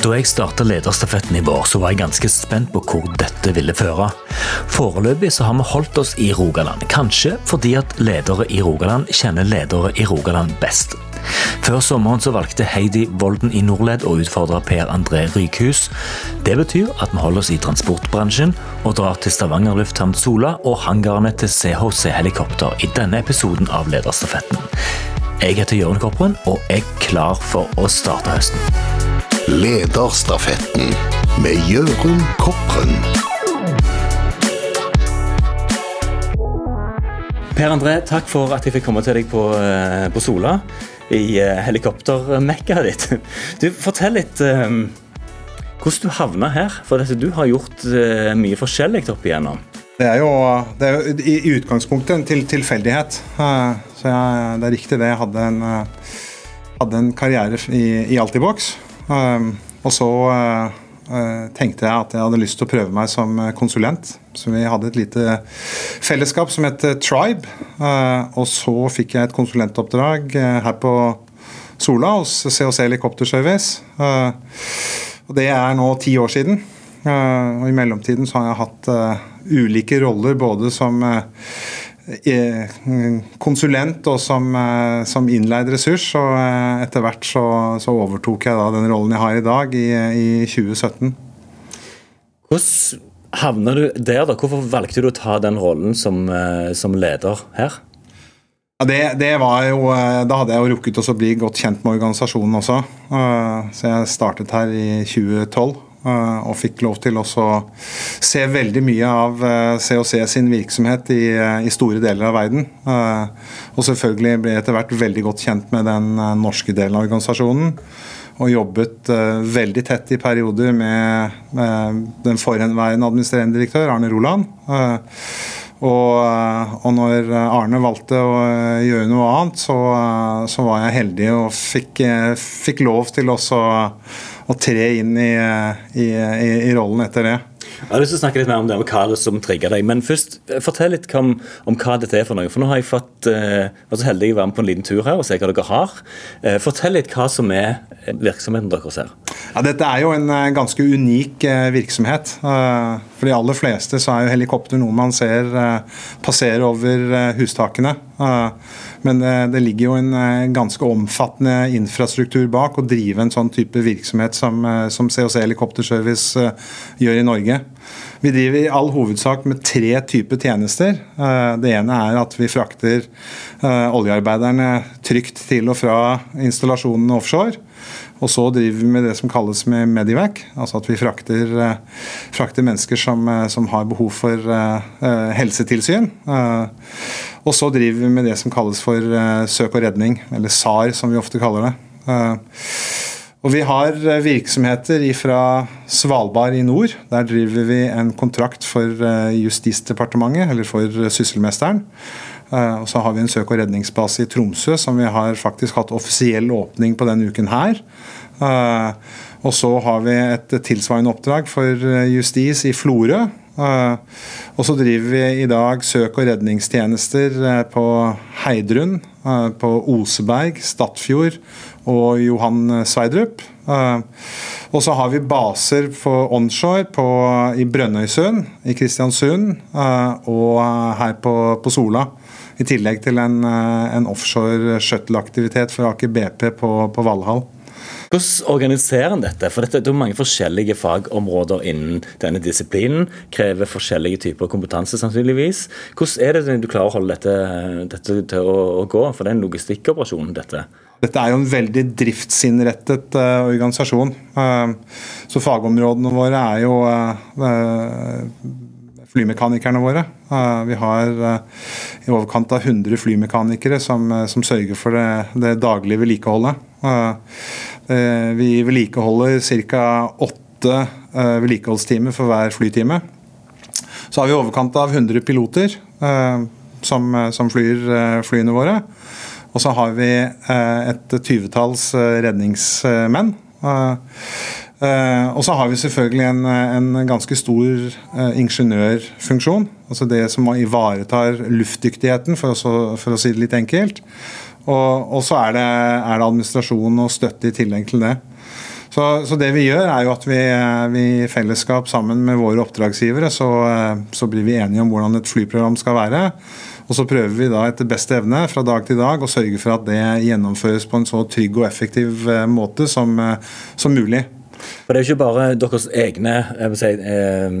Da jeg starta lederstafetten i vår, så var jeg ganske spent på hvor dette ville føre. Foreløpig så har vi holdt oss i Rogaland, kanskje fordi at ledere i Rogaland kjenner ledere i Rogaland best. Før sommeren så valgte Heidi Volden i Norled å utfordre Per André Rykhus. Det betyr at vi holder oss i transportbransjen og drar til Stavanger lufthavn Sola og hangarene til CHC Helikopter i denne episoden av Lederstafetten. Jeg heter Jørgen Kopperen og er klar for å starte høsten. Lederstafetten med Jørund Kopren. Per André, takk for at jeg fikk komme til deg på, eh, på Sola i helikoptermekka helikoptermekkaet ditt. Du, Fortell litt um, hvordan du havna her. For dette, du har gjort uh, mye forskjellig opp igjennom. Det er jo det er i, i utgangspunktet en til, tilfeldighet. Uh, så jeg, det er riktig det. Jeg hadde en, uh, hadde en karriere i, i Altibox. Ehm, og så eh, eh, tenkte jeg at jeg hadde lyst til å prøve meg som eh, konsulent. Så vi hadde et lite fellesskap som het Tribe. Og så fikk jeg et konsulentoppdrag her på Sola hos COC Helikopterservice. Og det er nå ti år siden. Og i mellomtiden så har jeg hatt ulike roller både som konsulent og som, eh, som innleid ressurs. Og eh, etter hvert så, så, overtok jeg da den rollen jeg har i dag, i, i 2017. Hvordan havna du der, da? Hvorfor valgte du å ta den rollen som, eh, som leder her? Ja, det, det, var jo, Da hadde jeg jo rukket å bli godt kjent med organisasjonen også. Så jeg startet her i 2012. Eh, og fikk lov til å se veldig mye av COC eh, sin virksomhet i, eh, i, store deler av verden. Og selvfølgelig ble jeg etter hvert veldig godt kjent med den norske delen av organisasjonen. Og jobbet veldig tett i perioder med den forhenværende administrerende direktør, Arne Roland. Og, og, når Arne valgte å gjøre noe annet, så, så var jeg heldig og fikk, fikk lov til også å tre inn i, i, i, i rollen etter det. Jeg har lyst til å snakke litt mer om det, om hva det som trigger deg. Men først, eh, fortell litt om, om, hva dette er for noe. For nå har jeg fått, eh, var så heldig å være med på en liten tur her og se hva dere har. Eh, fortell litt hva som er eh, virksomheten deres her. Ja, dette er jo en eh, ganske unik eh, virksomhet. For de aller fleste så er jo helikopter noe man ser passere over hustakene. Men det ligger jo en ganske omfattende infrastruktur bak å drive en sånn type virksomhet som, som COC Helikopterservice gjør i Norge. Vi driver i all hovedsak med tre typer tjenester. Eh, det ene er at vi frakter eh, oljearbeiderne trygt til og fra installasjonene offshore. Og så driver vi med det som kalles med Medivac, altså at vi frakter, eh, frakter mennesker som, som, har behov for uh, helsetilsyn. Og så driver vi med det som kalles for søk og redning, eller SAR som vi ofte kaller det. Og vi har eh, virksomheter fra Svalbard i nord. Der driver vi en kontrakt for eh, Justisdepartementet, eller for eh, sysselmesteren. Og så har vi en søk- og redningsbase i Tromsø som vi har faktisk hatt offisiell åpning på denne uken her. Og så har vi et tilsvarende oppdrag for justis i Florø. Og så driver vi i dag søk- og redningstjenester på Heidrun, på Oseberg, Stadfjord og Johan Sverdrup. Eh, og så har vi baser på onshore på, i Brønnøysund, i Kristiansund eh, og her på, på Sola. I tillegg til en, eh, en offshore shuttle-aktivitet for Aker BP på, på Valhall. Hvordan organiserer en dette? For dette er mange forskjellige fagområder innen denne disiplinen. Krever forskjellige typer kompetanse, sannsynligvis. Hvordan er det du klarer å holde dette, dette til å, å, gå? For det er en logistikkoperasjon, dette. Dette er jo en veldig driftsinnrettet uh, organisasjon. Uh, så fagområdene våre er jo uh, flymekanikerne våre. vi har i overkant av 100 flymekanikere som, som sørger for det, det daglige vedlikeholdet. vi vedlikeholder ca. åtte vedlikeholdstimer for hver flytime. Så har vi i overkant av 100 piloter som, som flyr flyene våre. Og så har vi eh, et tyvetalls eh, redningsmenn. Eh, og så har vi selvfølgelig en, en ganske stor ingeniørfunksjon. Altså det som ivaretar luftdyktigheten, for å, for å si det litt enkelt. Og, og så er det, er det, administrasjon og støtte i tillegg til det. Så, så, det vi gjør, er jo at vi, vi i fellesskap sammen med våre oppdragsgivere, så, så, blir vi enige om hvordan et flyprogram skal være. Og så prøver vi da etter beste evne fra dag til dag å sørge for at det gjennomføres på en så trygg og effektiv måte som, som mulig. For Det er jo ikke bare deres egne si, eh,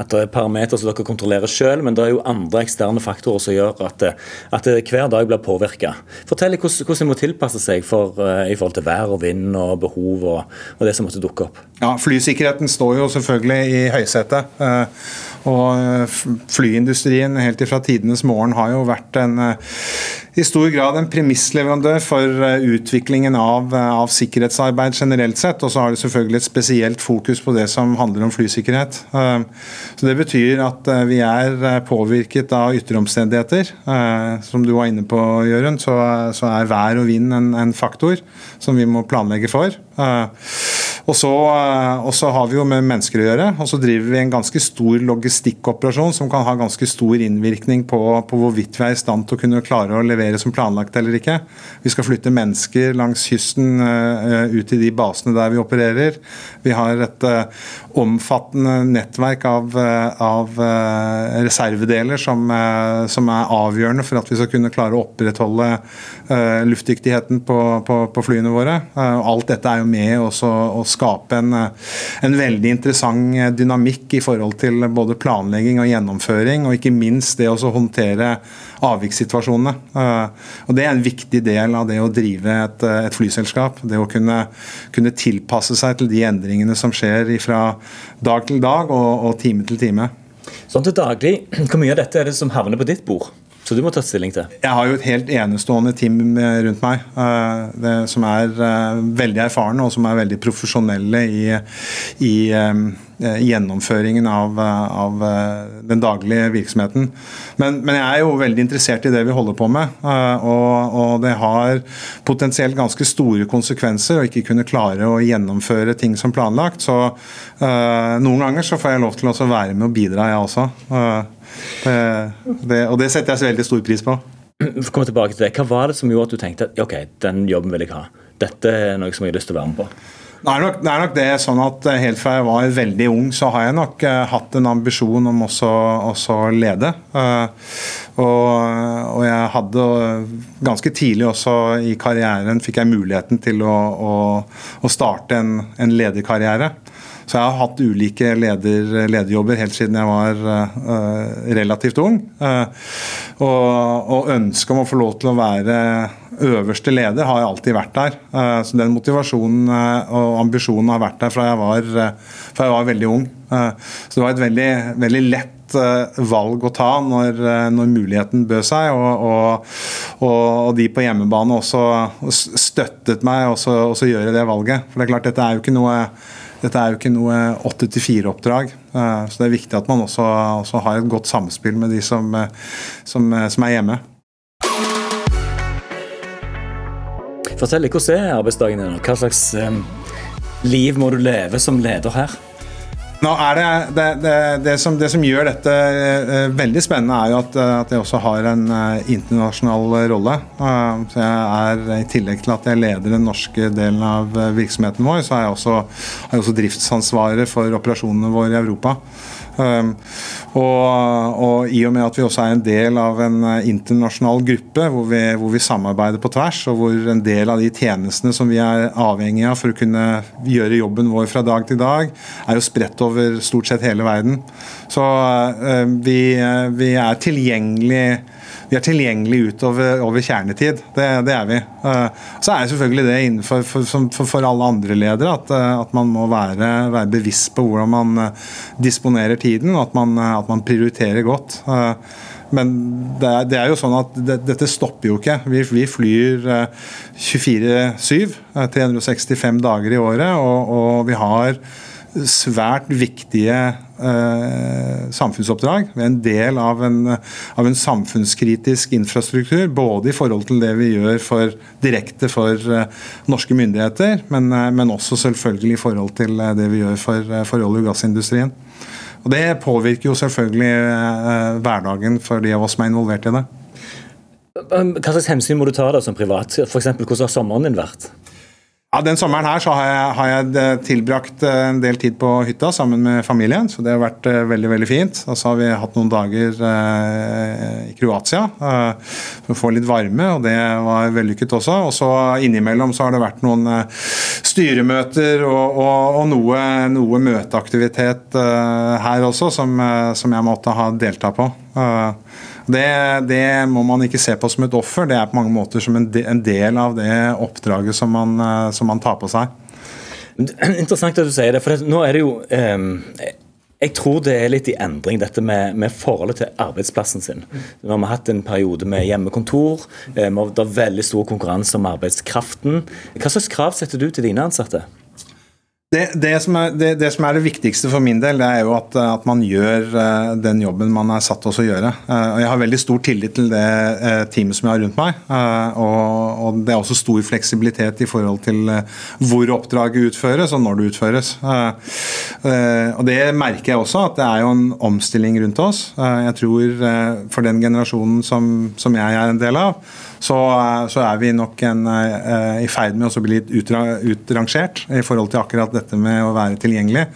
at det er parametere som dere kontrollerer selv, men det er jo andre eksterne faktorer som gjør at, at hver dag blir påvirka. Fortell hvordan, hvordan det må tilpasse seg for, eh, i forhold til vær og vind og behov og, og, det som måtte dukke opp. Ja, Flysikkerheten står jo selvfølgelig i høysetet. Eh, og flyindustrien helt fra tidenes morgen har jo vært en i stor grad en premissleverandør for eh, utviklingen av, eh, av, sikkerhetsarbeid generelt sett. Og så har det selvfølgelig et spesielt fokus på det som handler om flysikkerhet. Eh, så Det betyr at vi er påvirket av ytteromstendigheter. Som du var inne på, Jørund, så, så er vær og vind en, en faktor som vi må planlegge for. Og så, eh, og så, har vi jo med mennesker å gjøre, og så driver vi en ganske stor logistikkoperasjon som kan ha ganske stor innvirkning på, på, hvorvidt vi er i stand til å kunne klare å levere som planlagt eller ikke. Vi skal flytte mennesker langs kysten uh, ut i de basene der vi opererer. Vi har et uh, omfattende nettverk av, av reservedeler som, som, er avgjørende for at vi skal kunne klare å opprettholde luftdyktigheten på, på, på flyene våre. alt dette er jo med også, å skape en, en, veldig interessant dynamikk i forhold til både planlegging og gjennomføring, og ikke minst det å håndtere avvikssituasjonene. Eh, og Det er en viktig del av det å drive et, et flyselskap. Det å kunne, kunne, tilpasse seg til de endringene som skjer fra dag til dag og, og time til time. Sånn til daglig, Hvor mye av dette er det som havner på ditt bord? Så du må ta stilling til? Jeg har jo et helt enestående team rundt meg. Eh, det, som er eh, veldig erfarne og som er veldig profesjonelle i, i um, gjennomføringen av, av, den daglige virksomheten. Men, men, jeg er jo veldig interessert i det vi holder på med. Og, og, det har potensielt ganske store konsekvenser å ikke kunne klare å gjennomføre ting som planlagt. Så uh, noen ganger så får jeg lov til å være med og bidra, jeg også. Uh, det, og det setter jeg så veldig stor pris på. Komme tilbake til det, Hva var det som gjorde at du tenkte at ok, den jobben vil jeg ha? Dette er noe som jeg har lyst til å være med på? Det er, nok, det er nok det sånn at eh, Helt fra jeg var veldig ung, så har jeg nok uh, hatt en ambisjon om også å lede. Uh, og, og, jeg hadde ganske tidlig også i karrieren fikk jeg muligheten til å, å, å starte en, en lederkarriere. Så jeg har hatt ulike leder, lederjobber helt siden jeg var uh, relativt ung. Uh, og, og ønsket om å få lov til å være øverste leder har jeg alltid vært der. Uh, så den motivasjonen og ambisjonen har vært der fra jeg var, fra jeg var veldig ung. så det var et veldig, veldig lett valg å ta når, når muligheten bød seg. Og, og, og, de på hjemmebane også støttet meg å gjøre det valget. For det er klart, dette er jo ikke noe dette er jo ikke noe åtte til fire-oppdrag. Eh, så det er viktig at man også, også, har et godt samspill med de som, eh, som, eh, som er hjemme. Fortell Hvordan er arbeidsdagen din? Hva slags liv må du leve som leder her? Nå er det, det, det, det, som, det som gjør dette uh, veldig spennende, er jo at, uh, at jeg også har en uh, internasjonal rolle. så jeg er, I tillegg til at jeg leder den norske delen av virksomheten vår, så har jeg også, har også driftsansvaret for operasjonene våre i Europa. Um, og, og, i og med at vi også er en del av en eh, internasjonal gruppe hvor vi, hvor vi, samarbeider på tvers, og hvor en del av de tjenestene som vi er avhengig av for å kunne gjøre jobben vår fra dag til dag, er jo spredt over stort sett hele verden. Så uh, vi, uh, vi er tilgjengelig vi er tilgjengelige utover over kjernetid. Det, det, er vi. Eh, så er selvfølgelig det innenfor for, for, for alle andre ledere at, eh, at man må være, være, bevisst på hvordan man eh, disponerer tiden, og at man, at man prioriterer godt. Men det er, det er, jo sånn at det, dette stopper jo ikke. Vi, vi flyr 24-7, 365 dager i året, og, og vi har svært viktige eh, samfunnsoppdrag. En del av en, av en, samfunnskritisk infrastruktur, både i forhold til det vi gjør for, direkte for eh, norske myndigheter, men, eh, men, også selvfølgelig i forhold til eh, det vi gjør for, eh, for olje- og gassindustrien. Og Det påvirker jo selvfølgelig eh, hverdagen for de av oss som er involvert i det. Hva slags hensyn må du ta da som privat? F.eks. hvordan har sommeren din vært? Ja, Den sommeren her så har jeg, har jeg, eh, tilbrakt eh, en del tid på hytta sammen med familien. så Det har vært uh, veldig veldig fint. Og så har vi hatt noen dager eh, i Kroatia eh, for å få litt varme, og det var vellykket også. Og så innimellom så har det vært noen styremøter og, og, og noe, noe, møteaktivitet her også som, som, jeg måtte ha delta på. Det, det, må man ikke se på som et offer, det er på mange måter som en, del av det oppdraget som man, eh, som man tar på seg. Interessant at du sier det, for nå er det jo um, jeg tror det er litt i endring, dette med, med forholdet til arbeidsplassen sin. Nå har vi hatt en periode med hjemmekontor. Eh, det er veldig stor konkurranse om arbeidskraften. Hva slags krav setter du til dine ansatte? Det, det, som er, det, det, som er, det, viktigste for min del, det er jo at, at man gjør uh, den jobben man er satt til å gjøre. Uh, og Jeg har veldig stor tillit til det uh, teamet som jeg har rundt meg. Og, og, Det er også stor fleksibilitet i forhold til hvor oppdraget utføres og når det utføres. og Det merker jeg også, at det er jo en omstilling rundt oss. jeg tror for den generasjonen som, som jeg er en del av, så, så er vi nok en, i ferd med å bli litt utrangert i forhold til akkurat dette med å være tilgjengelig.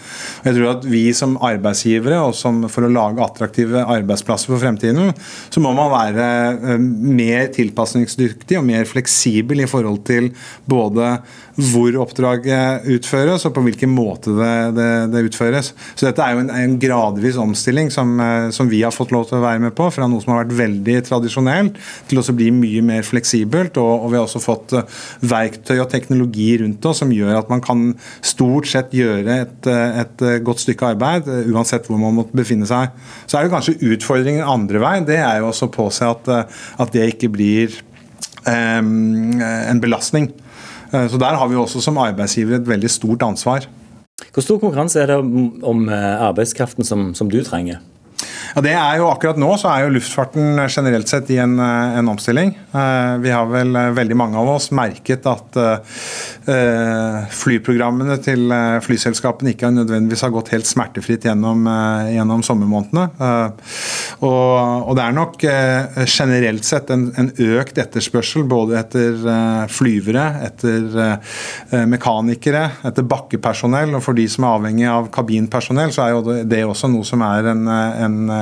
Jeg tror at Vi som arbeidsgivere og som for å lage attraktive arbeidsplasser for fremtiden, så må man være eh, mer tilpasningsdyktig og mer fleksibel i forhold til både hvor oppdraget utføres og på hvilken måte det, det, det utføres. Så Dette er jo en, en gradvis omstilling som, eh, som, vi har fått lov til å være med på. Fra noe som har vært veldig tradisjonelt til å bli mye mer fleksibelt. Og, og vi har også fått eh, verktøy og teknologi rundt oss som gjør at man kan stort sett gjøre et, eh, et godt stykke arbeid uansett hvor man måtte befinne seg. Så er det kanskje utfordringen andre vei. Det er jo også å påse at, at det ikke blir um, en belastning. Eh, så Der har vi også som arbeidsgiver et veldig stort ansvar. Hvor stor konkurranse er det om eh, arbeidskraften som, som du trenger? Ja, det er jo Akkurat nå så er jo luftfarten generelt sett i en, eh, en omstilling. Vi har vel veldig mange av oss merket at flyprogrammene til flyselskapene ikke nødvendigvis har gått helt smertefritt gjennom, gjennom sommermånedene. Og, og, det er nok generelt sett en, en, økt etterspørsel både etter flyvere, etter mekanikere, etter bakkepersonell. Og for de som er avhengig av kabinpersonell, så er jo det også noe som er en, en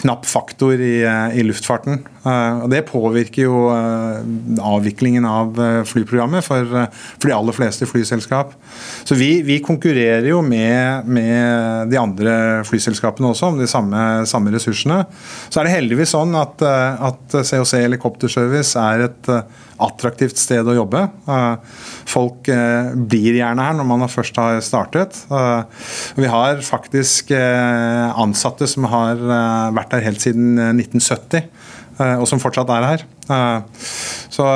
knapp faktor i, eh, i, luftfarten. Eh, og Det påvirker jo avviklingen av flyprogrammet for, for de aller fleste flyselskap. Så vi, vi konkurrerer jo med, med, de andre flyselskapene også om de samme, samme, ressursene. Så er det heldigvis sånn at, at COC Helikopterservice er et attraktivt sted å jobbe. Eh, folk eh, blir gjerne her når man først har startet. Eh, vi har faktisk ansatte som har vært her helt siden 1970, og som fortsatt er her. Så,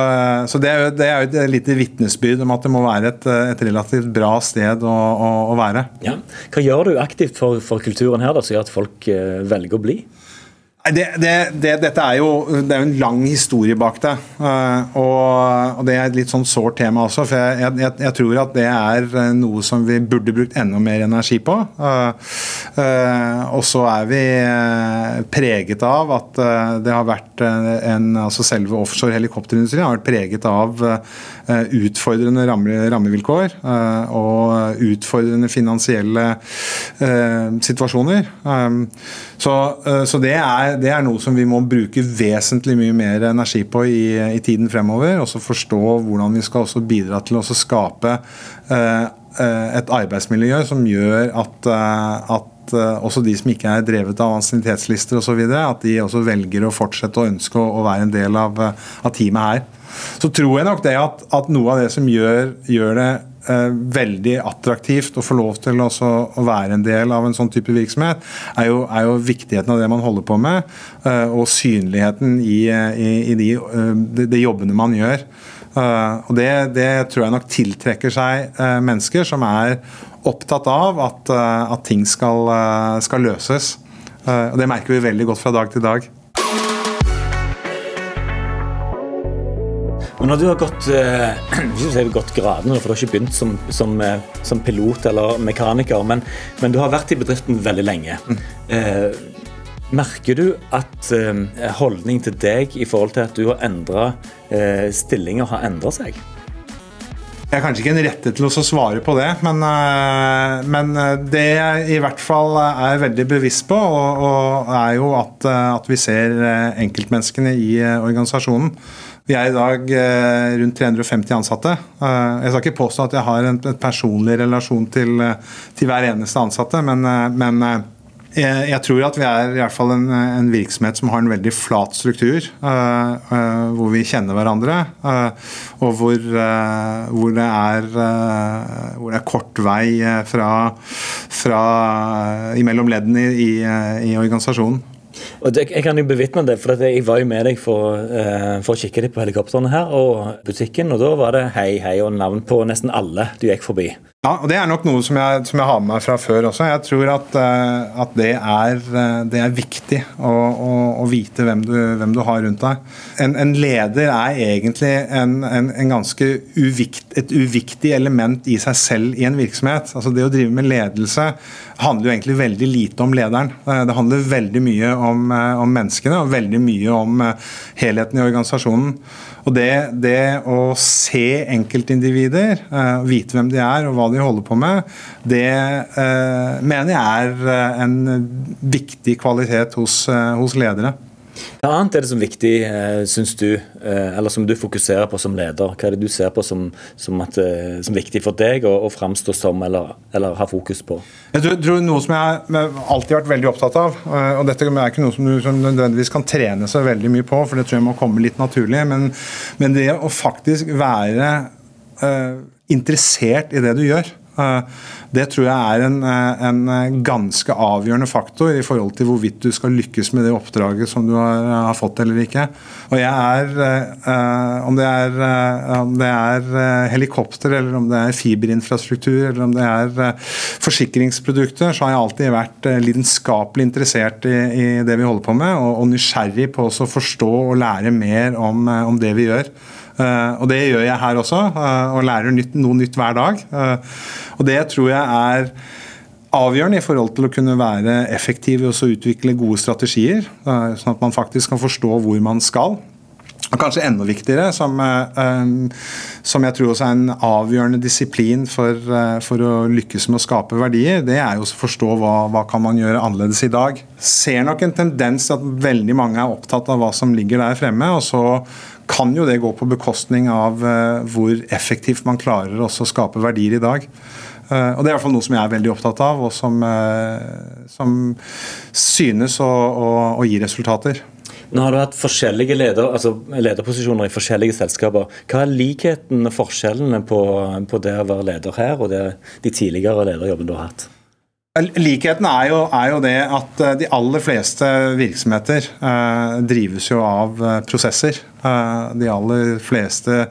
så det, er jo, det, er jo, et lite vitnesbyrd om at det må være et, et relativt bra sted å, å, å være. Ja. Hva gjør du aktivt for, for kulturen her, da, som gjør at folk velger å bli? Det, det, det, dette er jo, det er en lang historie bak det. Uh, og, og, det er et litt sånn sårt tema også. For jeg, jeg, jeg, tror at det er eh, noe som vi burde brukt enda mer energi på. Uh, og så er vi preget av at det har vært en altså Selve offshore helikopterindustrien har vært preget av utfordrende ramme, rammevilkår og utfordrende finansielle situasjoner. Så, så det er det er noe som vi må bruke vesentlig mye mer energi på i, i tiden fremover. Og så forstå hvordan vi skal også bidra til å skape eh, et arbeidsmiljø som gjør at, uh, at også de som ikke er drevet av ansiennitetslister osv., at de også velger å fortsette å ønske å, å være en del av, av, teamet her. Så tror jeg nok det at, at noe av det som gjør, gjør det eh, veldig attraktivt å få lov til å være en del av en sånn type virksomhet, er jo, er jo viktigheten av det man holder på med, eh, og synligheten i, i, i de, eh, de, jobbene man gjør. Og det, det, tror jeg nok tiltrekker seg mennesker som er opptatt av at, at ting skal, skal løses. og Det merker vi veldig godt fra dag til dag. Men når du har gått, eh, gått gradene, for du har ikke begynt som, som, eh, som pilot eller mekaniker, men, men, du har vært i bedriften veldig lenge. Mm. Eh, merker du at eh, holdning til deg i forhold til at du har endra eh, stillinger, har endra seg? Jeg er kanskje ikke en rette til å svare på det, men, men, det jeg i hvert fall er veldig bevisst på, og, og er jo at, at, vi ser enkeltmenneskene i organisasjonen. Vi er i dag rundt 350 ansatte. Jeg skal ikke påstå at jeg har en, personlig relasjon til, til, hver eneste ansatte, men, men jeg, jeg, tror at vi er i hvert fall en, en, virksomhet som har en veldig flat struktur. Hvor vi kjenner hverandre, og hvor, hvor, det er, hvor, det er, kort vei fra, fra imellom leddene i, i, i organisasjonen. Og jeg kan jo bevitne det, for jeg var jo med deg for, eh, for, å kikke litt på helikoptrene her og butikken, og da var det hei, hei og navn på nesten alle du gikk forbi. Ja, og Det er nok noe som jeg, som jeg har med meg fra før også. Jeg tror at, uh, at det, er, uh, det, er, viktig å, å, å vite hvem du, hvem du, har rundt deg. En, en leder er egentlig en, en, en ganske uvikt, et uviktig element i seg selv i en virksomhet. Altså Det å drive med ledelse handler jo egentlig veldig lite om lederen. Uh, det handler veldig mye om, om menneskene og veldig mye om helheten i organisasjonen. Og det, det å se enkeltindivider, uh, vite hvem de er og hva de holder på med, det uh, mener jeg er uh, en viktig kvalitet hos, hos ledere. Hva annet er det som er viktig, eh, syns du, eh, eller som du fokuserer på som leder? Hva er det du ser på som, som, at, eh, som viktig for deg å, å framstå som, eller, eller, ha fokus på? Jeg tror, tror Noe som jeg alltid har vært veldig opptatt av, og dette er ikke noe som du nødvendigvis kan trene seg veldig mye på, for det tror jeg må komme litt naturlig, men, men det å faktisk være uh, interessert i det du gjør. Uh, det tror jeg er en, eh, en, ganske avgjørende faktor i forhold til hvorvidt du skal lykkes med det oppdraget som du har, har fått eller ikke. Og jeg er, om det er, om det er helikopter, eller om det er fiberinfrastruktur, eller om det er forsikringsprodukter, så har jeg alltid vært lidenskapelig interessert i, i, det vi holder på med, og, og nysgjerrig på å forstå og lære mer om, om det vi gjør. Uh, og det gjør jeg her også, uh, og lærer noe nytt hver dag. Uh, og det tror jeg er avgjørende i forhold til å kunne være effektiv i å utvikle gode strategier, sånn at man faktisk kan forstå hvor man skal. Og kanskje enda viktigere, som, som, jeg tror også er en avgjørende disiplin for, for, å lykkes med å skape verdier, det er jo å forstå hva, hva kan man gjøre annerledes i dag. Ser nok en tendens til at veldig mange er opptatt av hva som ligger der fremme, og så kan jo det gå på bekostning av hvor effektivt man klarer å skape verdier i dag. Og Det er i hvert fall noe som jeg er veldig opptatt av, og som, som synes å, gi resultater. Nå har du hatt forskjellige leder, altså lederposisjoner i forskjellige selskaper. Hva er likheten og forskjellene på, på det å være leder her og det, de tidligere lederjobbene du har hatt? Likheten er jo, er jo, det at eh, de aller fleste virksomheter eh, drives jo av eh, prosesser. Eh, de aller fleste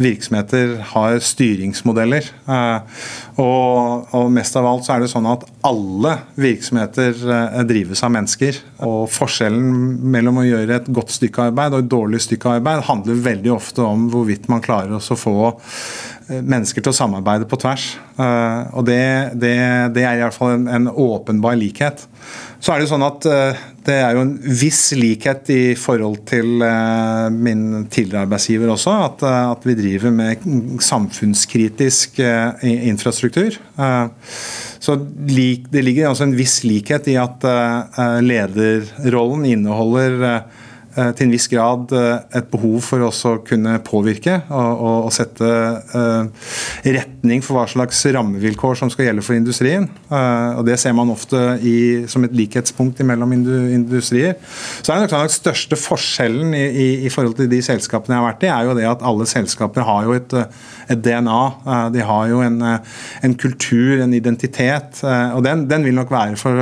virksomheter har styringsmodeller. Eh, og, og, mest av alt så er det sånn at alle virksomheter eh, drives av mennesker. Og forskjellen mellom å gjøre et godt stykke arbeid og et dårlig stykke arbeid handler veldig ofte om hvorvidt man klarer å få mennesker til å samarbeide på tvers. Uh, og det, det, det, er i hvert fall en, en, åpenbar likhet. Så er det jo sånn at uh, det er jo en viss likhet i forhold til min tidligere arbeidsgiver også. At, at vi driver med samfunnskritisk infrastruktur. så det ligger altså en viss likhet i at lederrollen inneholder Eh, til en viss grad eh, et behov for også å kunne påvirke og, og, og sette uh, retning for hva slags rammevilkår som skal gjelde for industrien. Uh, og Det ser man ofte i, som et likhetspunkt mellom industrier. Så er det nok Den største forskjellen i, i, i, forhold til de selskapene jeg har vært i, er jo det at alle selskaper har jo et, et DNA. Uh, de har jo en, en, kultur, en identitet. og den, den vil nok være for,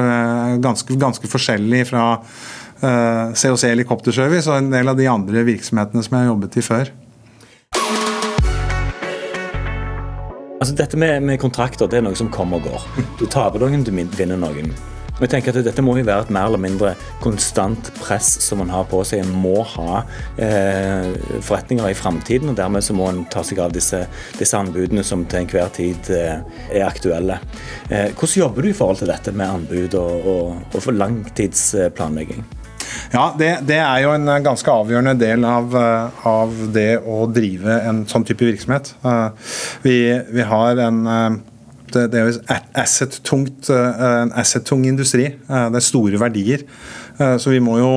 ganske, ganske forskjellig fra COC eh, Helikopterservice og en del av de andre virksomhetene som jeg har jobbet i før. Altså Dette med, med, kontrakter det er noe som kommer og går. Du taper noen, du vinner noen. Og jeg tenker at Dette må jo være et mer eller mindre konstant press som man har på seg. En må ha eh, forretninger i framtiden, og dermed så må en ta seg av disse, disse anbudene som til enhver tid eh, er aktuelle. Eh, hvordan jobber du i forhold til dette med anbud og, og, og langtidsplanlegging? Ja, det, det, er jo en ganske avgjørende del av, av, det å drive en sånn type virksomhet. Vi, vi har en det, det er en asset-tung industri. Det er store verdier. Eh, så vi må, jo,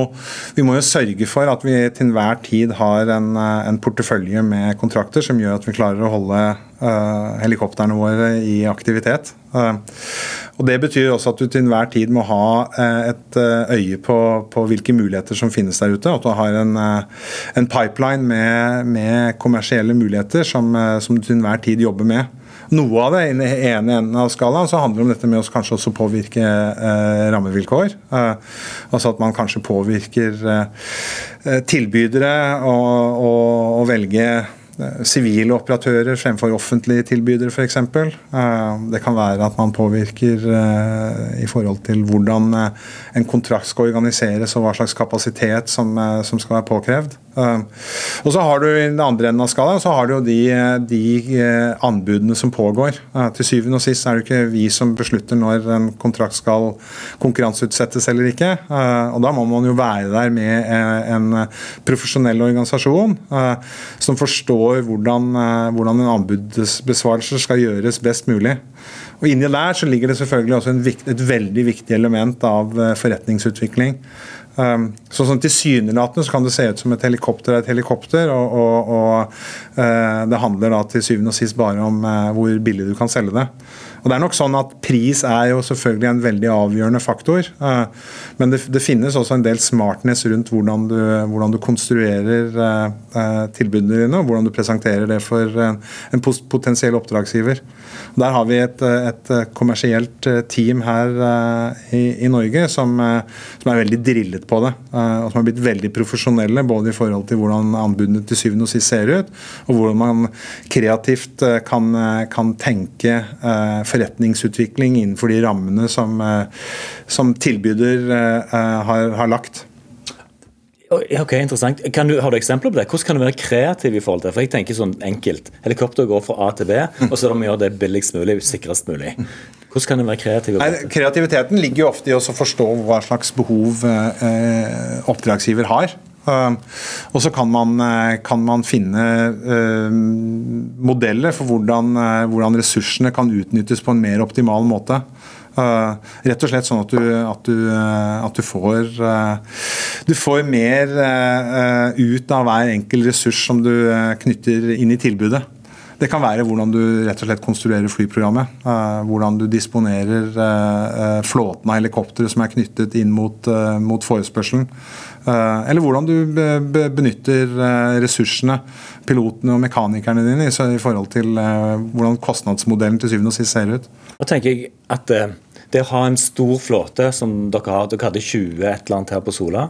vi må jo sørge for at vi til enhver tid har en, eh, en, portefølje med kontrakter som gjør at vi klarer å holde uh, helikoptrene våre i aktivitet. Og Det betyr også at du til enhver tid må ha et øye på, på, hvilke muligheter som finnes der ute. At du har en, en pipeline med, med, kommersielle muligheter som, som du til enhver tid jobber med noe av det. I den ene enden av skalaen så handler det om dette med å kanskje også påvirke eh, rammevilkår. Eh, altså at man kanskje påvirker eh, tilbydere å velge Eh, sivile operatører fremfor offentlige tilbydere f.eks. Eh, det kan være at man påvirker eh, i forhold til hvordan en kontrakt skal organiseres og hva slags kapasitet som skal være påkrevd. Og så har du I den andre enden av skalaen så har du jo de, de anbudene som pågår. Til syvende og sist er det ikke vi som beslutter når en kontrakt skal konkurranseutsettes eller ikke. Og Da må man jo være der med en profesjonell organisasjon som forstår hvordan, eh, hvordan en anbudsbesvarelse skal gjøres best mulig. Og Inni der så ligger det selvfølgelig også vikt, et veldig viktig element av eh, forretningsutvikling. Um, så sånn Tilsynelatende så kan det se ut som et helikopter er et helikopter, og, og, og uh, det handler da til syvende og sist bare om uh, hvor billig du kan selge det. Og det er nok sånn at Pris er jo selvfølgelig en veldig avgjørende faktor. Eh, men det, det finnes også en del smartness rundt hvordan du, hvordan du konstruerer eh, eh, tilbudene dine, og hvordan du presenterer det for en potensiell oppdragsgiver. Der har vi et, et kommersielt team her i, i Norge som, som, er veldig drillet på det. Og som har blitt veldig profesjonelle både i forhold til hvordan anbudene til syvende og sist ser ut, og hvordan man kreativt kan, kan tenke forretningsutvikling innenfor de rammene som, eh, som tilbyder eh, har, har lagt. Ok, interessant. Du, har du eksempler på det? Hvordan kan du være kreativ i forhold til det? For jeg tenker sånn enkelt. Helikopter går fra A til B, og så må vi gjøre det billigst mulig, sikrest mulig. Hvordan kan du være kreativ? Nei, kreativiteten ligger jo ofte i å forstå hva slags behov eh, oppdragsgiver har. Uh, og så kan uh, kan man finne uh, modeller for hvordan, hvordan, ressursene kan utnyttes på en mer optimal måte. rett og slett sånn at du, at du, at du får Du får mer ut av hver enkel ressurs som du knytter inn i tilbudet. Det kan være hvordan du rett og slett konstruerer flyprogrammet. hvordan du disponerer flåten av helikoptre som er knyttet inn mot, mot forespørselen. Eh, eller hvordan du benytter eh, ressursene, pilotene og mekanikerne dine, i forhold til eh, hvordan kostnadsmodellen til syvende og sist ser ut. Da tenker jeg at det å ha en stor flåte som dere har, dere hadde 20 et eller annet her på Sola.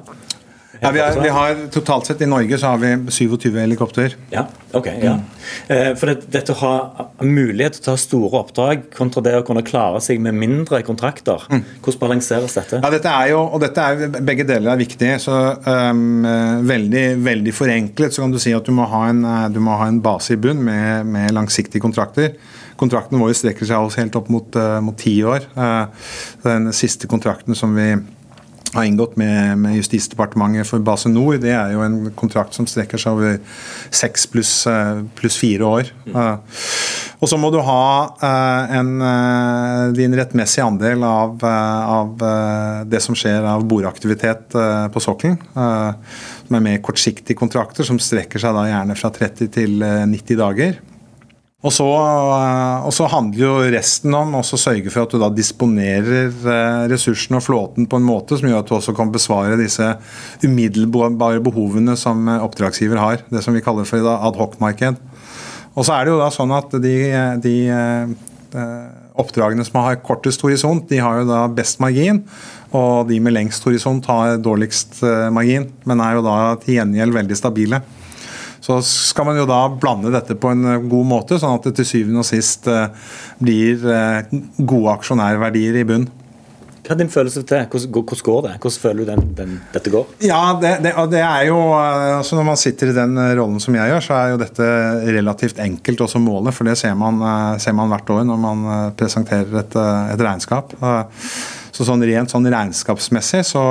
Ja, vi, er, vi, har Totalt sett i Norge så har vi 27 helikopter. Ja, ok, ja. Mm. For det, dette å ha mulighet til å ta store oppdrag kontra det å kunne klare seg med mindre kontrakter, mm. hvordan balanseres dette? Ja, dette er jo, og dette er, Begge deler er viktig. så um, veldig, veldig forenklet så kan du si at du må ha en, eh, må ha en base i bunn med, med langsiktige kontrakter. Kontrakten vår strekker seg helt opp mot, uh, mot ti år. Uh, den siste kontrakten som vi har inngått med, med, Justisdepartementet for Base Nor, det er jo en kontrakt som strekker seg over seks pluss eh, plus fire år. Mm. Uh, og så må du ha uh, en, uh, din rettmessige andel av, av det som skjer av boreaktivitet på sokkelen. som er mer kortsiktige kontrakter, som strekker seg da gjerne fra 30 til 90 dager. Og så, og så, handler jo resten om å sørge for at du da disponerer eh, ressursene og flåten på en måte som gjør at du også kan besvare disse umiddelbare behovene som oppdragsgiver har. Det som vi kaller for adhoc-marked. Og så er det jo da sånn at de, de, eh, oppdragene som har kortest horisont, de har jo da best margin. Og de med lengst horisont har dårligst eh, margin, men er jo da til gjengjeld veldig stabile. Så skal man jo da blande dette på en eh, god måte, sånn at det til syvende og sist eh, blir eh, gode aksjonærverdier i bunn. Hva er din følelse til? Hvordan, går det? Hvordan føler du den, den, dette går? Ja, det, det, det, er jo, altså Når man sitter i den rollen som jeg gjør, så er jo dette relativt enkelt også målet. For det ser man, ser man hvert år når man presenterer et, et regnskap. så sånn rent sånn regnskapsmessig så,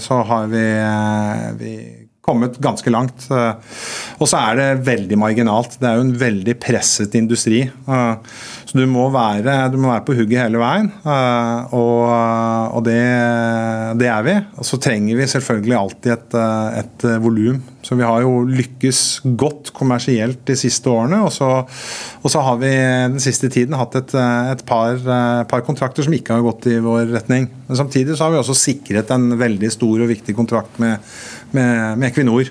så har vi, vi kommet ganske langt. Og så er det veldig marginalt. Det er jo en veldig presset industri. Så du må være, du må være på hugget hele veien, og, og det, det, er vi. Og så trenger vi selvfølgelig alltid et, et volum. Så vi har jo lykkes godt kommersielt de siste årene. Og så, og så har vi den siste tiden hatt et, et par, par, kontrakter som ikke har gått i vår retning. Men samtidig så har vi også sikret en veldig stor og viktig kontrakt med, med, med Equinor.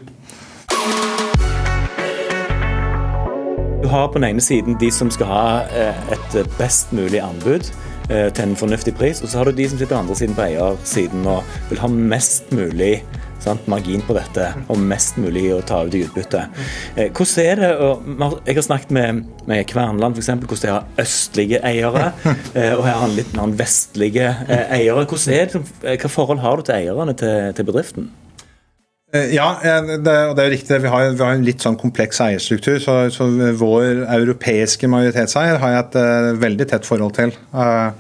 Du har på den ene siden de som skal ha eh, et best mulig anbud eh, til en fornuftig pris, og så har du de som sitter på andre siden på eiersiden og vil ha mest mulig sant, margin på dette og mest mulig å ta ut i utbytte. Eh, hvordan er det, og Jeg har snakket med, med Kverneland f.eks. hvordan de har østlige eiere, og her har litt mer vestlige eiere. Hvordan er det, Hva forhold har du til eierne til, til bedriften? Eh, ja, det, og det er riktig. Vi har, vi har, en litt sånn kompleks eierstruktur. Så, så vår europeiske majoritetseier har jeg et uh, veldig tett forhold til. Uh,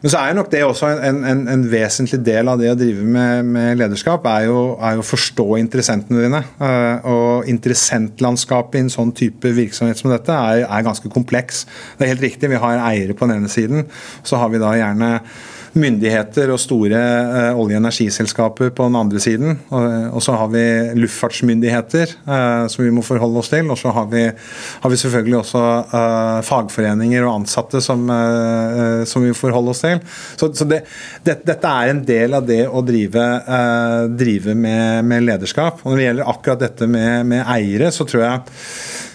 men så er nok det også en, en, en, vesentlig del av det å drive med, med lederskap, er jo, å forstå interessentene dine. Uh, og interessentlandskapet i en sånn type virksomhet som dette er, er ganske kompleks. Det er helt riktig, vi har eiere på den ene siden. Så har vi da gjerne myndigheter og store uh, olje- og energiselskaper på den andre siden. Og, og så har vi luftfartsmyndigheter uh, som vi må forholde oss til. Og så har vi, har vi selvfølgelig også fagforeninger og ansatte som, som vi forholder oss til. Så, så det, det, dette er en del av det å drive, drive med, med, lederskap. Og når det gjelder akkurat dette med, med eiere, så tror jeg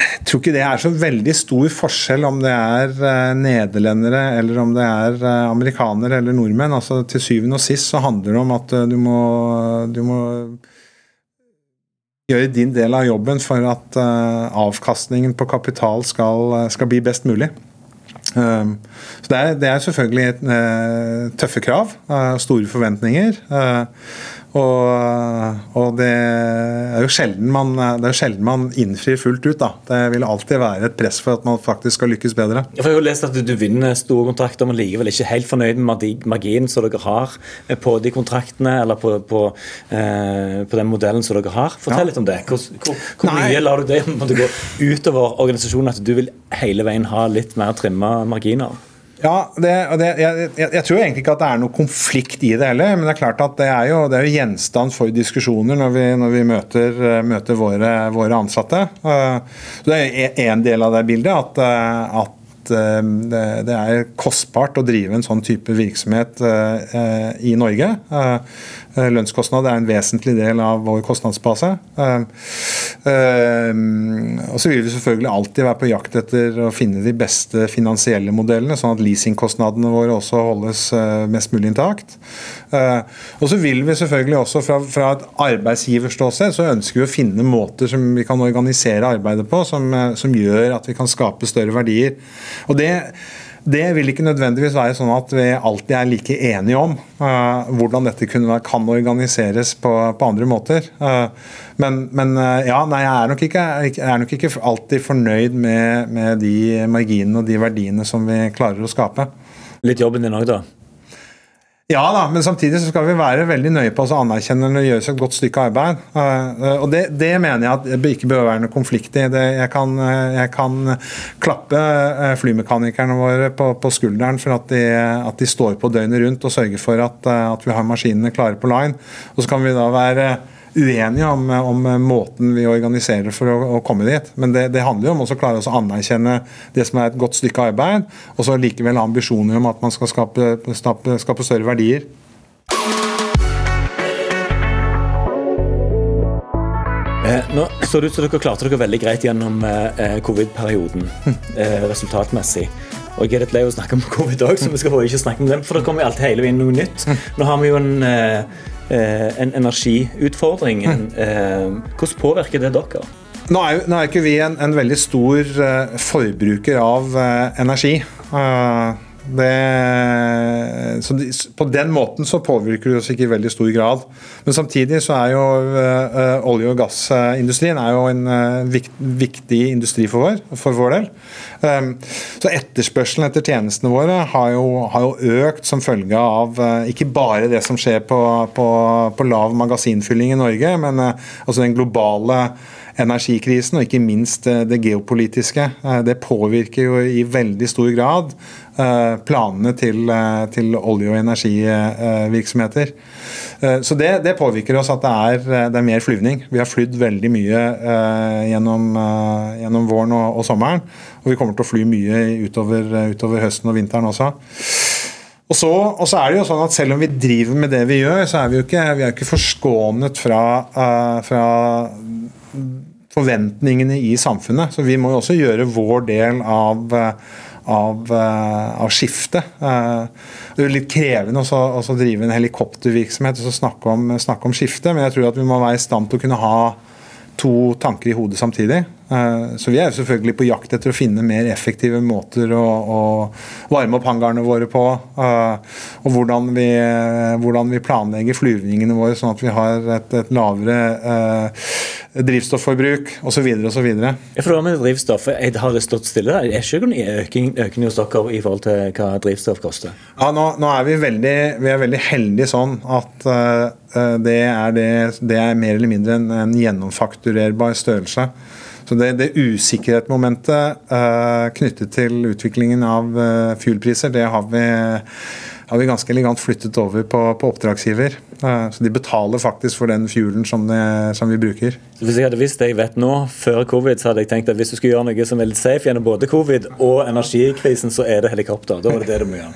jeg tror ikke det er så veldig stor forskjell om det er uh, nederlendere eller om det er uh, amerikanere eller nordmenn. Altså, til syvende og sist så handler det om at uh, du, må, du må gjøre din del av jobben for at avkastningen på kapital skal, skal bli best mulig. så det er, det er selvfølgelig tøffe krav, store forventninger. Og, og, det er jo sjelden man, det sjelden man innfrir fullt ut. da. Det vil alltid være et press for at man faktisk skal lykkes bedre. Jeg har jo lest at du vinner store kontrakter, men likevel ikke helt fornøyd med marginen som dere har på de kontraktene, eller på, på, eh, på den modellen som dere har. Fortell ja. litt om det. Hvor, hvor, hvor mye lar du det gå utover organisasjonen at du vil hele veien ha litt mer trimma marginer? Ja, det, det, jeg, jeg, jeg, tror egentlig ikke at det er noe konflikt i det heller. Men det er klart at det er jo, det er jo gjenstand for diskusjoner når vi, når vi møter, møter våre, våre, ansatte. Eh, så Det er én del av det bildet. at, eh, Eh, det er kostbart å drive en sånn type virksomhet eh, i Norge. Eh, lønnskostnad er en vesentlig del av vår kostnadsbase. Og så vil vi selvfølgelig alltid være på jakt etter å finne de beste finansielle modellene, sånn at leasingkostnadene våre også holdes mest mulig intakt. Og så vil vi selvfølgelig også fra, fra et arbeidsgiverståsted så ønsker vi å finne måter som vi kan organisere arbeidet på, som, som gjør at vi kan skape større verdier. Og det, det vil ikke nødvendigvis være sånn at vi alltid er like enige om uh, hvordan dette kunne, kan organiseres på, på andre måter. Uh, men, men uh, ja, nei, jeg er, nok ikke, er nok ikke alltid fornøyd med, med de marginene og de verdiene som vi klarer å skape. Litt jobben din òg, da? Ja da, men samtidig så skal vi være veldig nøye på å anerkjenne når det gjøres et godt stykke arbeid. Uh, og det, det, mener jeg at det ikke bør være noe konflikt i. Jeg, kan, jeg, kan, klappe flymekanikerne våre på, på skulderen for at de, at de, står på døgnet rundt og sørger for at, at vi har maskinene klare på line. Og så kan vi da være uenige om, om, måten vi organiserer for å, å komme dit. Men det, det handler jo om å klare å anerkjenne det som er et godt stykke arbeid, og så likevel ha ambisjoner om at man skal skape, skape, skape større verdier. Eh, nå så det ut som dere klarte dere veldig greit gjennom eh, covid-perioden eh, resultatmessig. Og jeg er litt lei av å snakke om covid òg, så vi skal ikke snakke om den, for det kommer alltid hele veien noe nytt. Nå har vi jo en eh, Eh, en energiutfordring. Mm. Hvordan påvirker det dere? Nå er, nå er ikke vi en, en veldig stor uh, forbruker av energi. Det, så de, på den måten så påvirker det oss ikke i veldig stor grad. Men samtidig så er jo uh, olje- og gassindustrien er jo en ø, vikt, viktig industri for vår, for vår del. Um, så etterspørselen etter tjenestene våre har jo, har jo økt som følge av ikke bare det som skjer på, på, på lav magasinfylling i Norge, men altså den globale energikrisen og ikke minst det geopolitiske. Det påvirker jo i veldig stor grad Eh, planene til, eh, til olje- og energivirksomheter. Eh, så det, det, påvirker oss at det er, det er, mer flyvning. Vi har flydd veldig mye gjennom, gjennom våren og, og, sommeren. Og vi kommer til å fly mye utover, utover høsten og vinteren også. Og så, og så, er det jo sånn at Selv om vi driver med det vi gjør, så er vi jo ikke, vi er ikke forskånet fra, fra forventningene i samfunnet. Så vi må jo også gjøre vår del av uh, av, eh, av skiftet. Eh, det er litt krevende å drive en helikoptervirksomhet og snakke om, snakke om skifte, men jeg tror at vi må være i stand til å kunne ha to tanker i hodet samtidig. Eh, så vi er selvfølgelig på jakt etter å finne mer effektive måter å, å varme opp hangarene våre på. Og hvordan vi, hvordan vi planlegger flyvningene våre sånn at vi har et, et lavere drivstofforbruk osv. osv. Det med drivstoff, Har det stått stille? Er ikke noen økning, økning hos dere i forhold til hva drivstoff koster? Ja, nå, nå er vi veldig, vi er veldig heldige sånn at eh, det, er det, det, er mer eller mindre en, en gjennomfakturerbar størrelse. Så det, det usikkerhetsmomentet uh, knyttet til utviklingen av uh, fuelpriser, det har vi har vi ganske elegant flyttet over på, på oppdragsgiver. Eh, så de betaler faktisk for den fuelen som, det, som, vi bruker. Så Hvis jeg hadde visst det jeg vet nå, før covid, så hadde jeg tenkt at hvis du skulle gjøre noe som er litt safe gjennom både covid og energikrisen, så er det helikopter. Da var det det du må gjøre.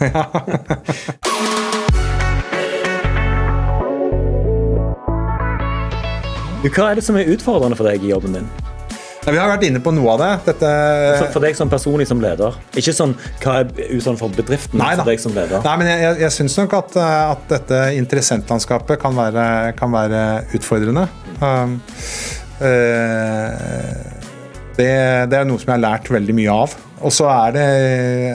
Hva er det som er utfordrende for deg i jobben din? Vi har vært inne på noe av det. Dette... For, deg som personlig som leder? Ikke sånn hva er utfordrende for bedriften, Nei, for deg som leder? Nei, men Jeg, jeg, jeg syns nok at, eh, at, dette interessentlandskapet kan være, kan være utfordrende. Um, uh, det, det, er noe som jeg har lært veldig mye av. Og så er det,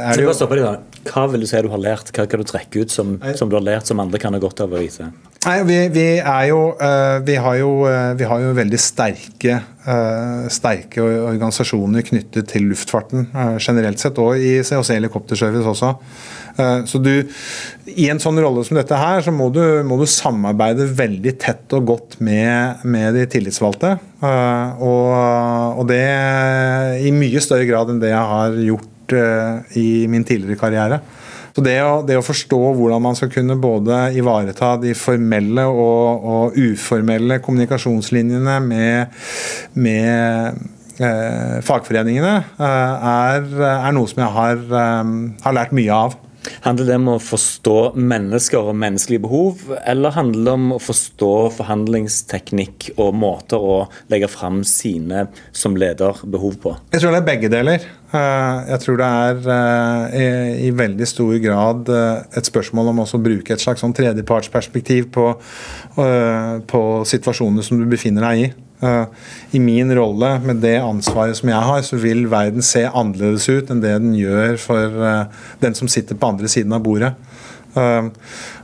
er det jo Hva vil du si du har lært? Hva kan du trekke ut som, som du har lært som andre kan ha godt av å vite? Nei, vi, vi, er jo, uh, vi, har jo uh, vi har jo veldig sterke, uh, sterke organisasjoner knyttet til luftfarten generelt sett, og i COC Helikopterservice også. så du, I en sånn rolle som dette her, så må du, må du samarbeide veldig tett og godt med, med de tillitsvalgte. Og, og, det i mye større grad enn det jeg har gjort i min tidligere karriere. Så det å, det å, forstå hvordan man skal kunne både ivareta de formelle og, og uformelle kommunikasjonslinjene med, med eh, fagforeningene, eh, er, er, noe som jeg har, eh, har lært mye av. Handler det om å forstå mennesker og menneskelige behov, eller handler det om å forstå forhandlingsteknikk og måter å legge fram sine som leder behov på? Jeg tror det er begge deler. Eh, jeg tror det er eh, i veldig stor grad eh, et spørsmål om å bruke et slags sånn tredjepartsperspektiv på, på situasjonene som du befinner deg i. Eh, I min rolle med det ansvaret som jeg har, så vil verden se annerledes ut enn det den gjør for eh, den som sitter på andre siden av bordet. Uh,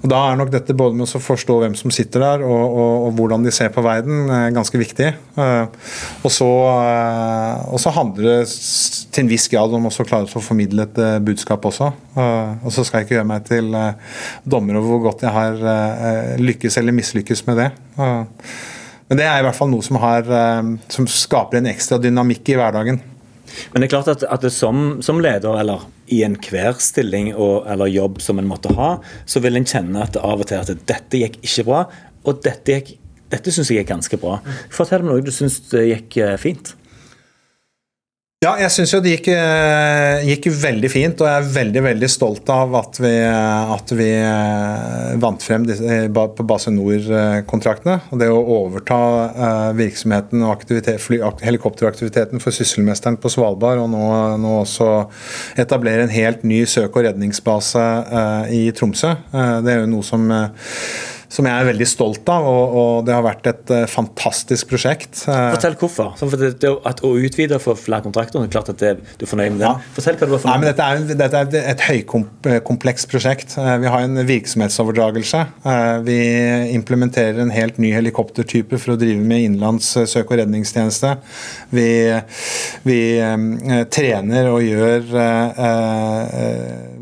og Da er nok dette både med å forstå hvem som sitter der, og, og, og hvordan de ser på verden, ganske viktig. Og, så, og, så, handler det til en viss grad om å klare å formidle et budskap også. og så skal jeg ikke gjøre meg til dommer over hvor godt jeg har lykkes eller mislykkes med det. Men det er i hvert fall noe som, har, eh, som skaper en ekstra dynamikk i hverdagen. Men det er klart at, at som, som, leder, eller i enhver stilling og, eller jobb som en måtte ha, så vil en kjenne at av og til at dette gikk ikke bra, og dette, gikk, dette syns jeg gikk ganske bra. Fortell meg noe du syns gikk eh, fint. Ja, jeg syns jo det gikk, eh, gikk, veldig fint, og jeg er veldig veldig stolt av at vi, at vi eh, vant frem disse, på Base Nor-kontraktene. og Det å overta eh, virksomheten og helikopteraktiviteten for sysselmesteren på Svalbard, og nå, nå, også etablere en helt ny søk- og redningsbase i Tromsø. Det er jo noe som som jeg er veldig stolt av. Og, og det har vært et uh, fantastisk prosjekt. Uh, Fortell hvorfor. For det, at Å utvide for flere kontrakter, det er klart at det, du er fornøyd med det. Ja. Fortell hva du var fornøyd med. Dette er, dette er et høykomplekst prosjekt. Uh, vi har en virksomhetsoverdragelse. vi implementerer en helt ny helikoptertype for å drive med innenlands søk- og redningstjeneste. Vi, vi trener og gjør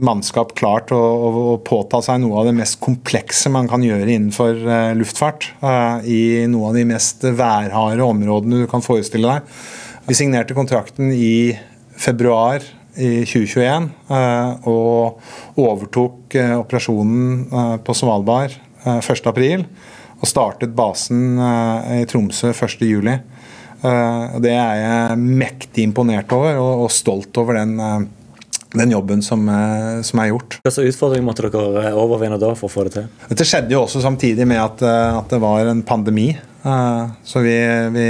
mannskap klart å, å, å, påta seg noe av det mest komplekse man kan gjøre innenfor uh, luftfart. Uh, I noen av de mest værharde områdene du kan forestille deg. Vi signerte kontrakten i februar i 2021 uh, eh, og overtok operasjonen på Svalbard 1.4. Og startet basen i Tromsø 1.7. Det er jeg mektig imponert over og stolt over den den jobben som, eh, som, er gjort. Hvilke utfordringer måtte dere eh, overvinne da for å få det til? Dette skjedde jo også samtidig med at, eh, at det var en pandemi. Så vi, vi,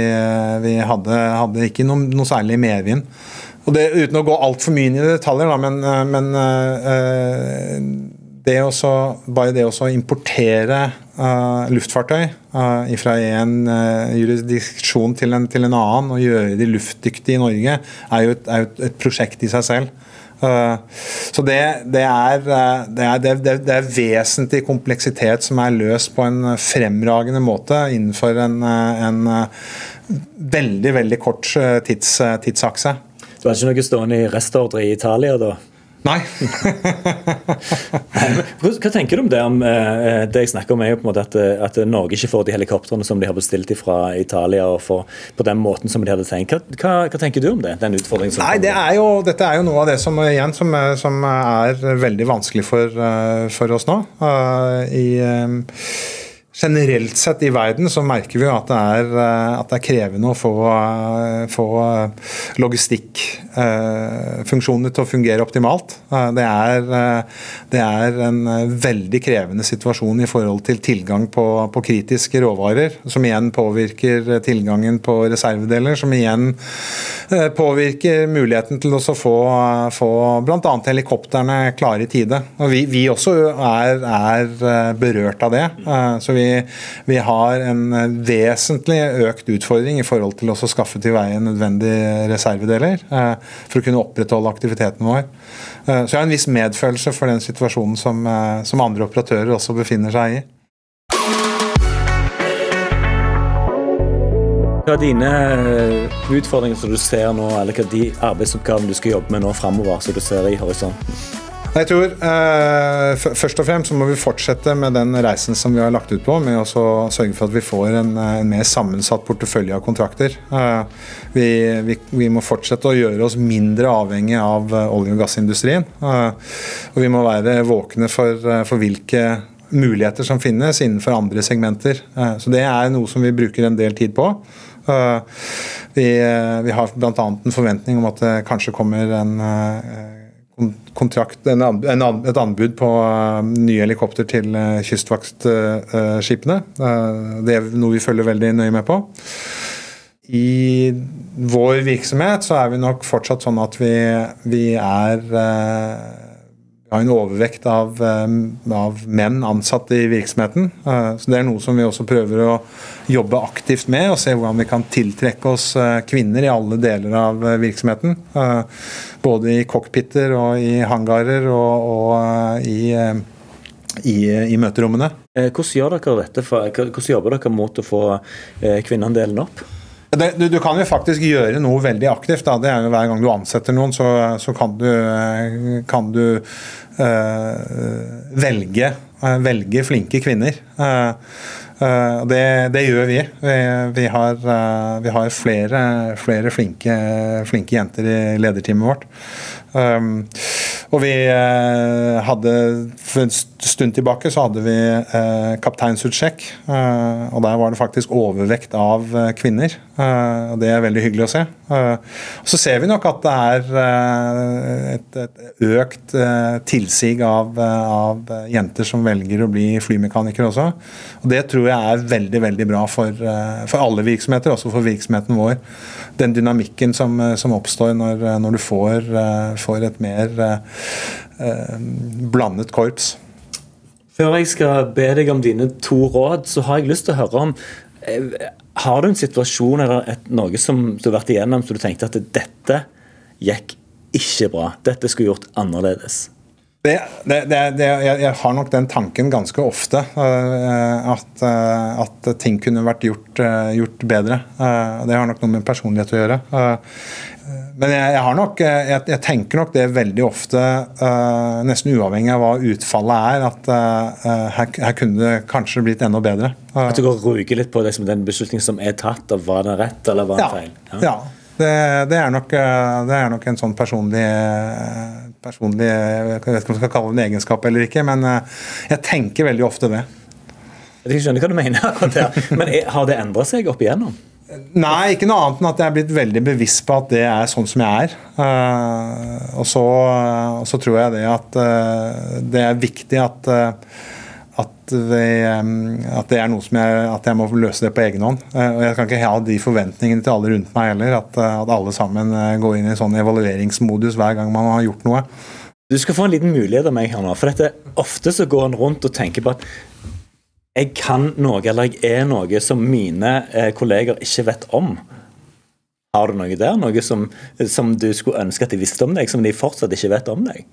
vi hadde, hadde, ikke noe, noe særlig medvind. Og det, uten å gå altfor mye inn i detaljer, da, men, men det også, bare det å importere luftfartøy fra en jurisdiksjon til en, til en, annen og gjøre de luftdyktige i Norge, er jo et, er jo et prosjekt i seg selv. Eh, så det, det, er, eh, det, er, det, er, vesentlig kompleksitet som er løst på en fremragende måte innenfor en, eh, en veldig, veldig kort tids, tidsakse. Du har ikke noe stående i restordre i Italia, da? Nei. Hva tenker du om det? Om, eh, det jeg snakker om er jo på en måte at, eh, at, Norge ikke får de helikoptrene som de har bestilt fra Italia, og for, på den måten som de hadde tenkt. Hva, hva, hva tenker du om det? den utfordringen? Nei, det er jo, Dette er jo noe av det som, igjen, som, som er veldig vanskelig for, eh, for oss nå. Uh, i... Um, generelt sett i verden så merker vi at det er, eh, at det er krevende å få, eh, få logistikkfunksjonene til å fungere optimalt. Det er, det er, en veldig krevende situasjon i forhold til tilgang på, på, kritiske råvarer, som igjen påvirker tilgangen på reservedeler, som igjen påvirker muligheten til å få, få bl.a. helikoptrene klare i tide. Og vi, vi også er, er berørt av det. så vi vi, har en eh, vesentlig økt utfordring i forhold til å skaffe til veie nødvendige reservedeler eh, for å kunne opprettholde aktiviteten vår. Eh, så jeg har en viss medfølelse for den situasjonen som, som andre operatører også befinner seg i. Hva er dine utfordringer som du ser nå, eller hva er de arbeidsoppgavene du skal jobbe med nå framover, som du ser i horisonten? Jeg tror eh, Først og fremst så må vi fortsette med den reisen som vi har lagt ut på, med å sørge for at vi får en, eh, en mer sammensatt portefølje av kontrakter. Eh, vi, vi, vi, må fortsette å gjøre oss mindre avhengig av eh, olje- og gassindustrien. Eh, og vi må være våkne for, eh, for, hvilke muligheter som finnes innenfor andre segmenter. så det er noe som vi bruker en del tid på. vi, vi har bl.a. en forventning om at det kanskje kommer en kontrakt, en, en, et anbud på uh, nye helikopter til uh, kystvaktskipene. Uh, det er noe vi følger veldig nøye med på. I vår virksomhet så er vi nok fortsatt sånn at vi, vi er har en overvekt av, av, menn ansatte i virksomheten. Så Det er noe som vi også prøver å jobbe aktivt med, og se hvordan vi kan tiltrekke oss kvinner i alle deler av virksomheten. Både i cockpiter og i hangarer og, og i, i, i, møterommene. Hvordan gjør dere dette? For, hvordan jobber dere mot å få kvinneandelen opp? Det, du, du, kan jo faktisk gjøre noe veldig aktivt. Da. Det er jo Hver gang du ansetter noen, så, så kan du, kan du øh, velge, velge, flinke kvinner. Uh, det, det, gjør vi. Vi, vi, har, vi har, flere, flere flinke, flinke, jenter i lederteamet vårt. Um, og vi eh, hadde For en stund tilbake så hadde vi eh, kapteinsutsjekk. Eh, og der var det faktisk overvekt av eh, kvinner. Eh, og Det er veldig hyggelig å se. Eh, så ser vi nok at det er et, et, økt tilsig av, av, jenter som velger å bli flymekanikere også. Og Det tror jeg er veldig veldig bra for, for alle virksomheter, også for virksomheten vår. Den dynamikken som, som oppstår når, når du får, får et mer Eh, blandet korps. Før jeg skal be deg om dine to råd, så har jeg lyst til å høre om eh, Har du en situasjon eller et, noe som du har vært igjennom så du tenkte at dette gikk ikke bra, dette skulle gjort annerledes? Det, det, det, jeg, har nok den tanken ganske ofte. Uh, at, uh, at, ting kunne vært gjort, uh, gjort bedre. det har nok noe med personlighet å gjøre. Men jeg, jeg, har nok, jeg, tenker nok det veldig ofte, nesten uavhengig av hva utfallet er, at her, her, kunne det kanskje blitt enda bedre. at du går og ruger litt på det som den beslutningen som er tatt, og var den rett eller var den ja, feil? Ja. ja. Det, det, er nok, det, er nok, en sånn personlig personlig Jeg vet ikke om jeg skal kalle det en egenskap eller ikke, men eh, jeg tenker veldig ofte det. Jeg skjønner hva du mener, akkurat der. men har det endra seg opp igjennom? Nei, ikke noe annet enn at jeg er blitt veldig bevisst på at det er sånn som jeg er. Uh, og, så, uh, og, så, tror jeg det at uh, det er viktig at at, vi, at, det er noe som jeg, at jeg må løse det på egen hånd. Og Jeg kan ikke ha de forventningene til alle rundt meg heller. At, at alle sammen går inn i sånn evalueringsmodus hver gang man har gjort noe. Du skal få en liten mulighet av meg her nå. for dette, Ofte så går en rundt og tenker på at jeg kan noe eller jeg er noe som mine eh, kolleger ikke vet om. Har du noe der? Noe som, som du skulle ønske at de visste om deg, som de fortsatt ikke vet om deg?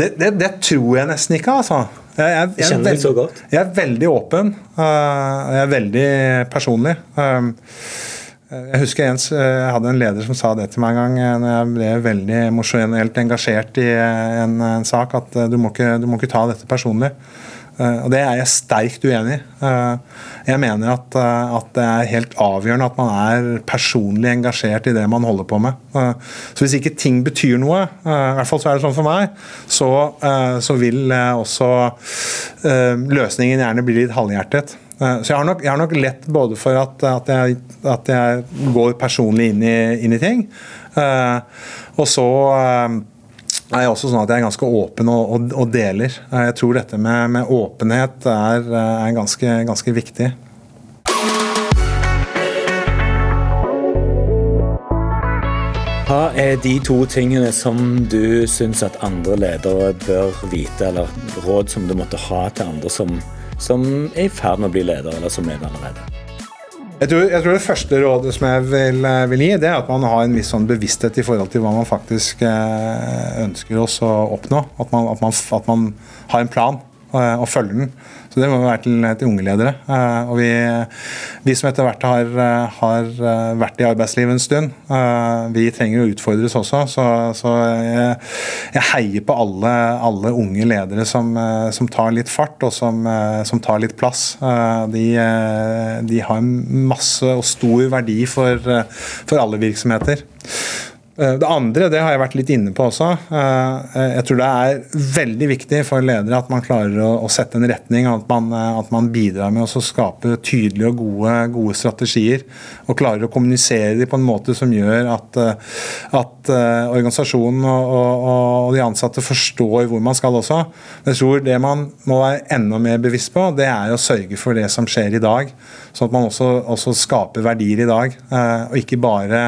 Det, det, det, tror jeg nesten ikke, altså. Jeg, jeg, jeg, Kjenner deg så godt? Jeg er veldig åpen. Uh, jeg er veldig personlig. Um, jeg husker Jens, jeg hadde en leder som sa det til meg en gang eh, når jeg ble veldig emosjonelt engasjert i en, en sak, at du må, ikke, du må ikke ta dette personlig. Eh, og Det er jeg sterkt uenig i. Eh, jeg mener at, eh, at, det er helt avgjørende at man er personlig engasjert i det man holder på med. Så Hvis ikke ting betyr noe, i hvert fall så er det sånn for meg, så, så vil også løsningen gjerne bli litt halvhjertet. Så jeg har, nok, jeg har nok, lett både for at, at, jeg, at jeg, går personlig inn i, inn i ting, og så er jeg også sånn at jeg er ganske åpen og, og, og deler. Jeg tror dette med, med åpenhet er, er ganske, ganske, viktig. Hva er de to tingene som du syns at andre ledere bør vite, eller råd som du måtte ha til andre som, som er i ferd med å bli leder, eller som leder allerede? Jeg tror, jeg tror, Det første rådet som jeg vil, eh, vil, gi, det er at man har en viss sånn bevissthet i forhold til hva man faktisk eh, ønsker oss å oppnå. At man, at man, at man har en plan eh, og følger den. Så Det må være til, til unge ledere. Eh, og vi, vi, som etter hvert har, eh, har, eh, vært i arbeidslivet en stund, vi trenger å utfordres også. Så, så jeg, jeg, heier på alle, alle unge ledere som, som, tar litt fart, og som, som tar litt plass. De, de, har masse og stor verdi for, for alle virksomheter. Eh, det andre det har jeg vært litt inne på også. Eh, jeg tror det er veldig viktig for ledere at man klarer å sette en retning. At man, eh, at man bidrar med å skape tydelige og gode, gode, strategier. Og klarer å kommunisere dem på en måte som gjør at, at organisasjonen og, og, og, de ansatte forstår hvor man skal også. Jeg tror det man må være enda mer bevisst på, det er å sørge for det som skjer i dag. Sånn at man også, også skaper verdier i dag, og ikke bare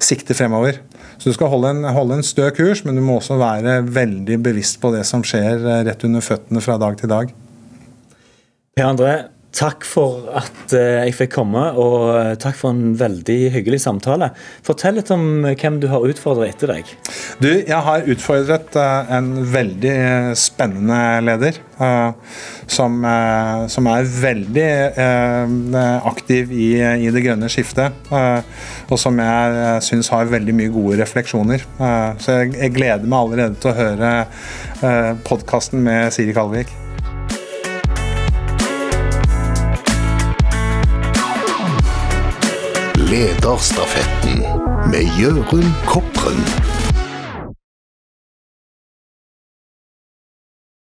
sikter fremover. Så du skal holde en, holde en stø kurs, men du må også være veldig bevisst på det som skjer eh, rett under føttene fra dag til dag. Per André, Takk for at eh, jeg fikk komme, og eh, takk for en veldig hyggelig samtale. Fortell litt om hvem du har utfordret etter deg. Du, Jeg har utfordret en veldig spennende leder. Som, som er veldig aktiv i, i, det grønne skiftet. Og som jeg syns har veldig mye gode refleksjoner. Så jeg, jeg gleder meg allerede til å høre podkasten med Siri Kalvik. Lederstafetten med Jørund Kopren.